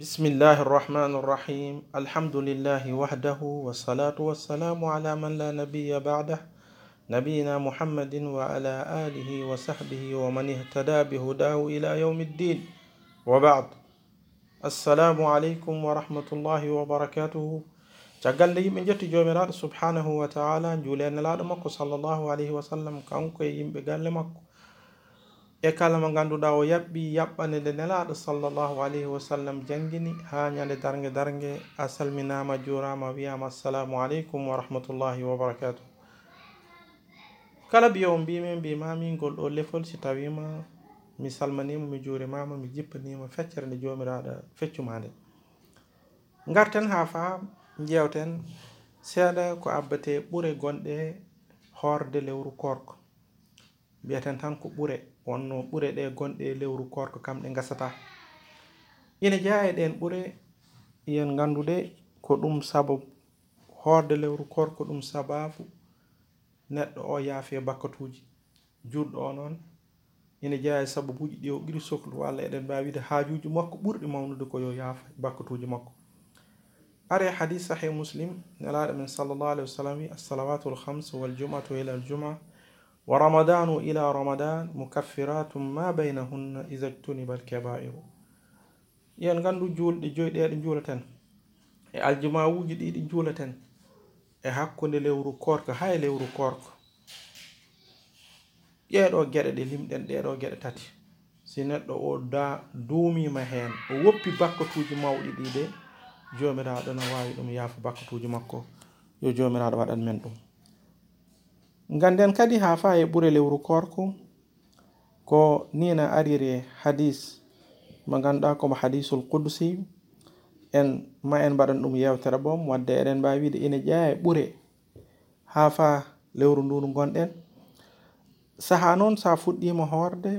بسم الله الرحمن الرحيم. الحمد لله وحده والصلاة والسلام على من لا نبي بعده نبينا محمد وعلى آله وصحبه ومن اهتدى بهداه إلى يوم الدين. وبعد السلام عليكم ورحمة الله وبركاته. nde yimɓe jetti jomiraɗo subhanahu wa taala juule nelaɗo makko sallllahu alayhi wa sallam kanko e yimɓe e kala mo ganduɗa o yaɓɓi yaɓɓande nde nelaɗo sallllahu alayhi wa sallam jangguini ha ñande dargue dargue a salminama jurama wiyama assalamu aleykum wa rahmatullahi wa barakatuh kala biyowo mbimi mbimami ngol ɗo lefol si tawima mi salmanima mi juurimama mi jippanima feccere nde jomiraɗo feccuma nde garten ha fa jewten seeɗa ko abbate ɓuure gonɗe horde lewru korko mbiyeten tan ko ɓuure wonno ɓure ɗe gonɗe lewru korko kam ɗe gasata ina jeeya e ɗen ɓure yen gandude ko ɗum sababu horde lewru korko ɗum sababu neɗɗo o yaafi e bakkatuuji. Juɗɗo o noon ina jeeya e sababuuji ɗi o ɓiri sohlu walla eɗen mbawi wiide haajuuji makko ɓurɗi mawnude ko yo yaafa e bakkatuji makko. Are hadis sahih muslim nelaɗo men sallllahu alih wa sallam wi assalawatu l waljumatu ila aljuma juma ramadanu ila ramadan mukaffiratum ma baynahunna إذا اجتنب الكبائر yen gandu julɗe joyi ɗe ɗe juulaten e aljumawuji ɗi ɗi juulaten e hakkude lewru korka hay lewru korka. Ƴeeɗo geɗe ɗe limɗen ɗeɗo geɗe tati. Si neɗɗo o da duumima hen o woppi bakkatuji mawɗi ɗi de jomiraɗo no wawi ɗum yaafa bakkatuji makko. Yo jomiraɗo waɗan men ɗum. Ganden kadi ha fa e ɓuure lewru korko. Ko nina arire hadis. Mo ganduɗa komo hadisul qudsi en ma en mbaɗan ɗum yewtere ɓom wadde eɗen mbawi wiide ina ƴeeya e ɓuure ha fa lewru ndu ndu gonɗen saaha noon sa fuɗɗima horde.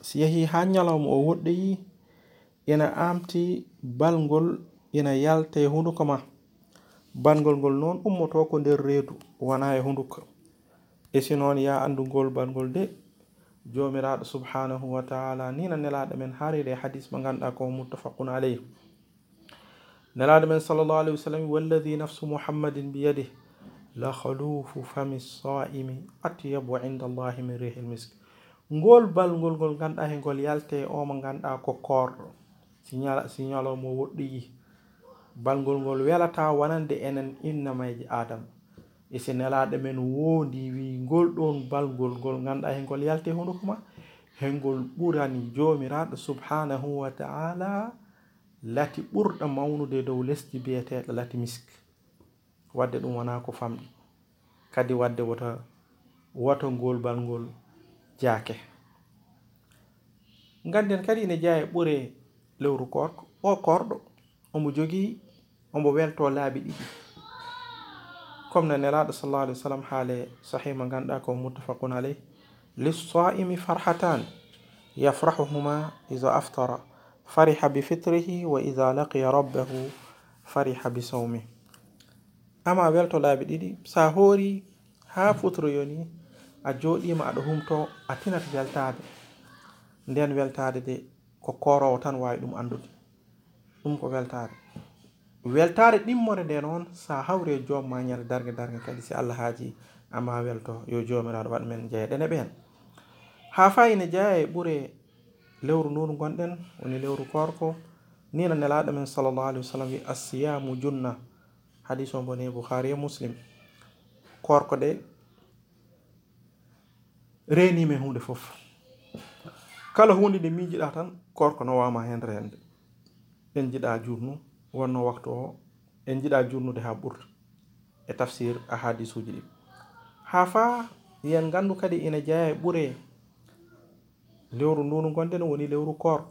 Si yeehi ha ñalawma o woɗɗoyi ina amti balngol ina yalta e hunduko ma bangol ngol noon ummoto ko nder reedu wona e hunduko e si noon ya andu ngol bangol de jomiraɗo subhanahu wa taala nina nelaɗo men harire hadis mo ganduɗa ko muttafaqun aleyh nelaɗo men sallllahu alayhi wa sallam walladi nafsu muhammadin biyadih la khalufu fami saimi atyabu inda allahi min rihil misk ngol balngol ngol ganduɗa he ngol yalte o mo ganduɗa ko korɗo si ñala si ñalomo woɗɗoyi balngol ngol welata wonande enen innamayji adama e si nelaɗo men wondi wi ngol ɗon balgol ngol ganduɗa hen ngol yalte honduko ma hengol ɓurani jomiraɗo subhanahu wa taala lati ɓurɗo mawnude dow lesdi biyeteɗo lati misk. Wadde ɗum wona ko famɗi. Kadi wadde woto woto ngol balngol jaake. Ganden kadi ine jeeya e ɓure lewru korko o korɗo omo jogii omo welto laabi ɗiɗi. W sallam haale sahih mo ganduɗa ko muttafaqun aleyh lissaimi farhatan yafrahuhuma ida aftara fariha bi fitrihi wa ida laqiya rabbahu fariha bi sawmih ama welto laabi ɗiɗi sa hoori ha futroyoni a joɗima aɗa humto a tinata weltade nden weltade de ko korowo tan wawi ɗum andude ɗum ko weltade weltare ɗimmore nde noon sa hawre joom ma ñande dargue dargue kadi si allah haaji. Ama welto yo jomiraɗo waɗ men jeeɗene ɓen ha fa ine jeeya e ɓuure lewru ndu gonɗen woni lewru korko. Nina nelaɗo men sallllahu alih wa sallam wi assiyamu junna. Hadis o bone bouhari e muslim. Korko ɗe renima hunde foof kala hunde nde miijiɗa tan korko no wama hen rende en jiɗa jurnu wonno waktu o en jiɗa jurnude ha ɓurta e tafsir a hadisuji ɗi ha fa yen gandu kadi ina jeeya e ɓuure lewru ndunu gonɗen woni lewru kor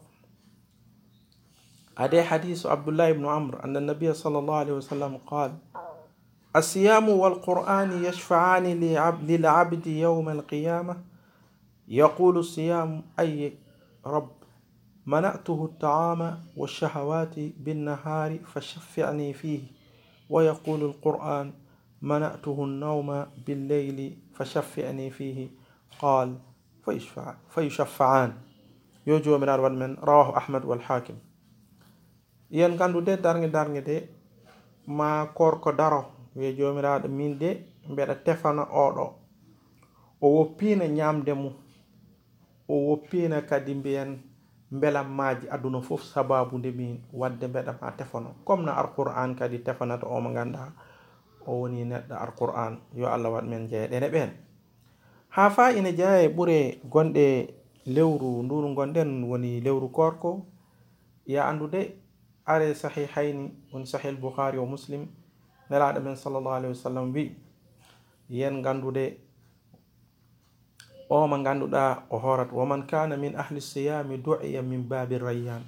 ade hadisu abdullah ibnu amr anna nabia sallllahu alayhi wa sallam qal الصيام والقرآن يشفعان للعبد يوم القيامة يقول الصيام أي رب منعته الطعام والشهوات بالنهار فشفعني فيه. ويقول القرآن منعته النوم بالليل فشفعني فيه. قال فيشفع فيشفعان. يوجو من أروان من رواه أحمد والحاكم yen gandude darge darge de ma korko daro. Wi jomiraɗo min de mbeɗa tefana oɗo o woppina ñamde mum o woppina kadi mbiyen mbelammaji aduna fof sababu nde min wadde mbeɗama tefano comme no alqur'an kadi tefanata o mo ganduɗa o woni neɗɗo alqur'an yo allah waɗ men jeeɗene ɓen ha fa ina jeeya e ɓuure gonɗe lewru nduru gonɗen woni lewru korko ya andude are sahihayni woni sahih bouhari o muslim nelaɗo men sallllahu alayhi wa sallam wi yen gandude o mo ganduɗa o horata waman kana min ahli siyami du'iya min babi rayyan.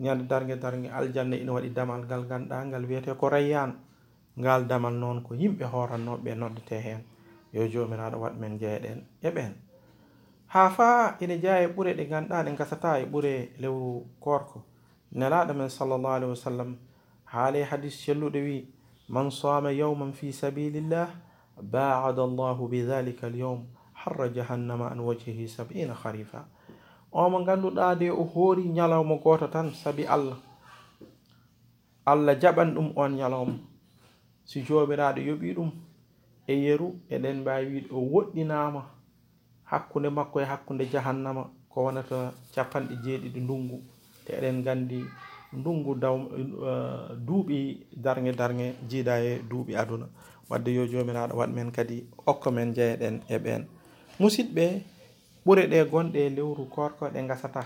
Ñande dargue dargue aljanna ina waɗi damal ngal ganduɗa ngal wiyete ko rayyan. Ngal damal noon ko yimɓe horannoɓe noddete hen. Yo jomiraɗo waɗ men jeeɗen e ɓen ha fa ina jeeya e ɓuure ɗe ganduɗa ɗe gasata e ɓuure lewru korko nelaɗo men sallllahu alayhi wa sallam haale hadis celluɗo wi man sama yawman fi sabilillah baada allahu bidhalika alyawm harra jahannama an wajhihi sabina harifa omo ganduɗa de o hoori ñalawma goto tan saabi allah. Allah jaɓan ɗum on ñalawma si jomiraɗo yoɓi ɗum e yeru eɗen mbawi wiide o woɗɗinama hakkude makko e hakkude jahannama ko wonata capanɗe jeeɗiɗi ndungu. Te eɗen gandi ndungu daw uh, duuɓi darge darge jiiɗa e duuɓi aduna. Wadde yo jomiraɗo waɗ men kadi okka men jeeyeɗen e ɓen musidɓe ɓure ɗe gonɗe e lewru korko ɗe gasata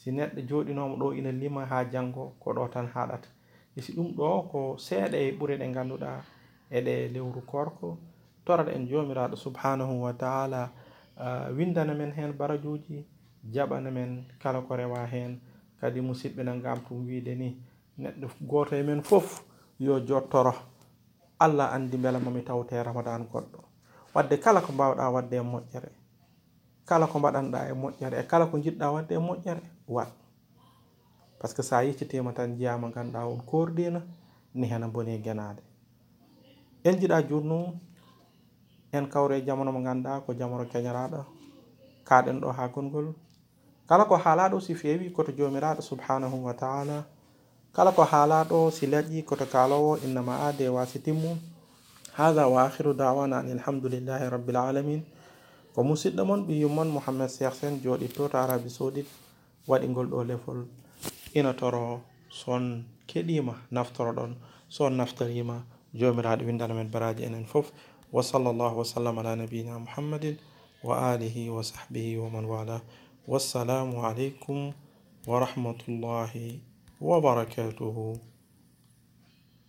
si neɗɗo joɗinomo ɗo ina lima ha janggo ko ɗo tan haɗata. E si ɗum ɗo ko seeɗa e ɓure ɗe ganduɗa eɗe lewru korko torat en jomiraɗo subhanahu wa taala windana men hen barajuji jaɓana men kala ko rewa hen. Kadi musidɓe nan gam tum wiide ni. Neɗɗo goto e men fof yo jottoro. Allah andi beela mami tawte ramadan goɗɗo wadde kala ko mbawɗa wadde e moƴƴere. Kala ko mbaɗanɗa e moƴƴere. E kala ko jiɗɗa wadde e moƴƴere. Wat. Par ce que sa yeccitima tan jiyama ganduɗa on ni hena boni guenade en jiiɗa jurnu en kawre jamono mo ganduɗa ko jamono keñaraɗo kaɗen ɗo ha gongol. Kala ko haalaɗo si fewi koto jomiraɗo subhanahu wa taala. Kala ko haalaɗo si leƴƴi koto kalowo innama ade wasi هذا وآخر دعوانا أن الحمد لله رب العالمين. ومسيد من بيومان محمد سيخسين جو دي توت عربي سودي واد انغول دو لفول إنا ترو سون كديما نفتر دون سون نفتر يما جو ويندال من براج إنن فوف وصلى الله وسلم على نبينا محمد وآله وصحبه ومن والاه والسلام عليكم ورحمة الله وبركاته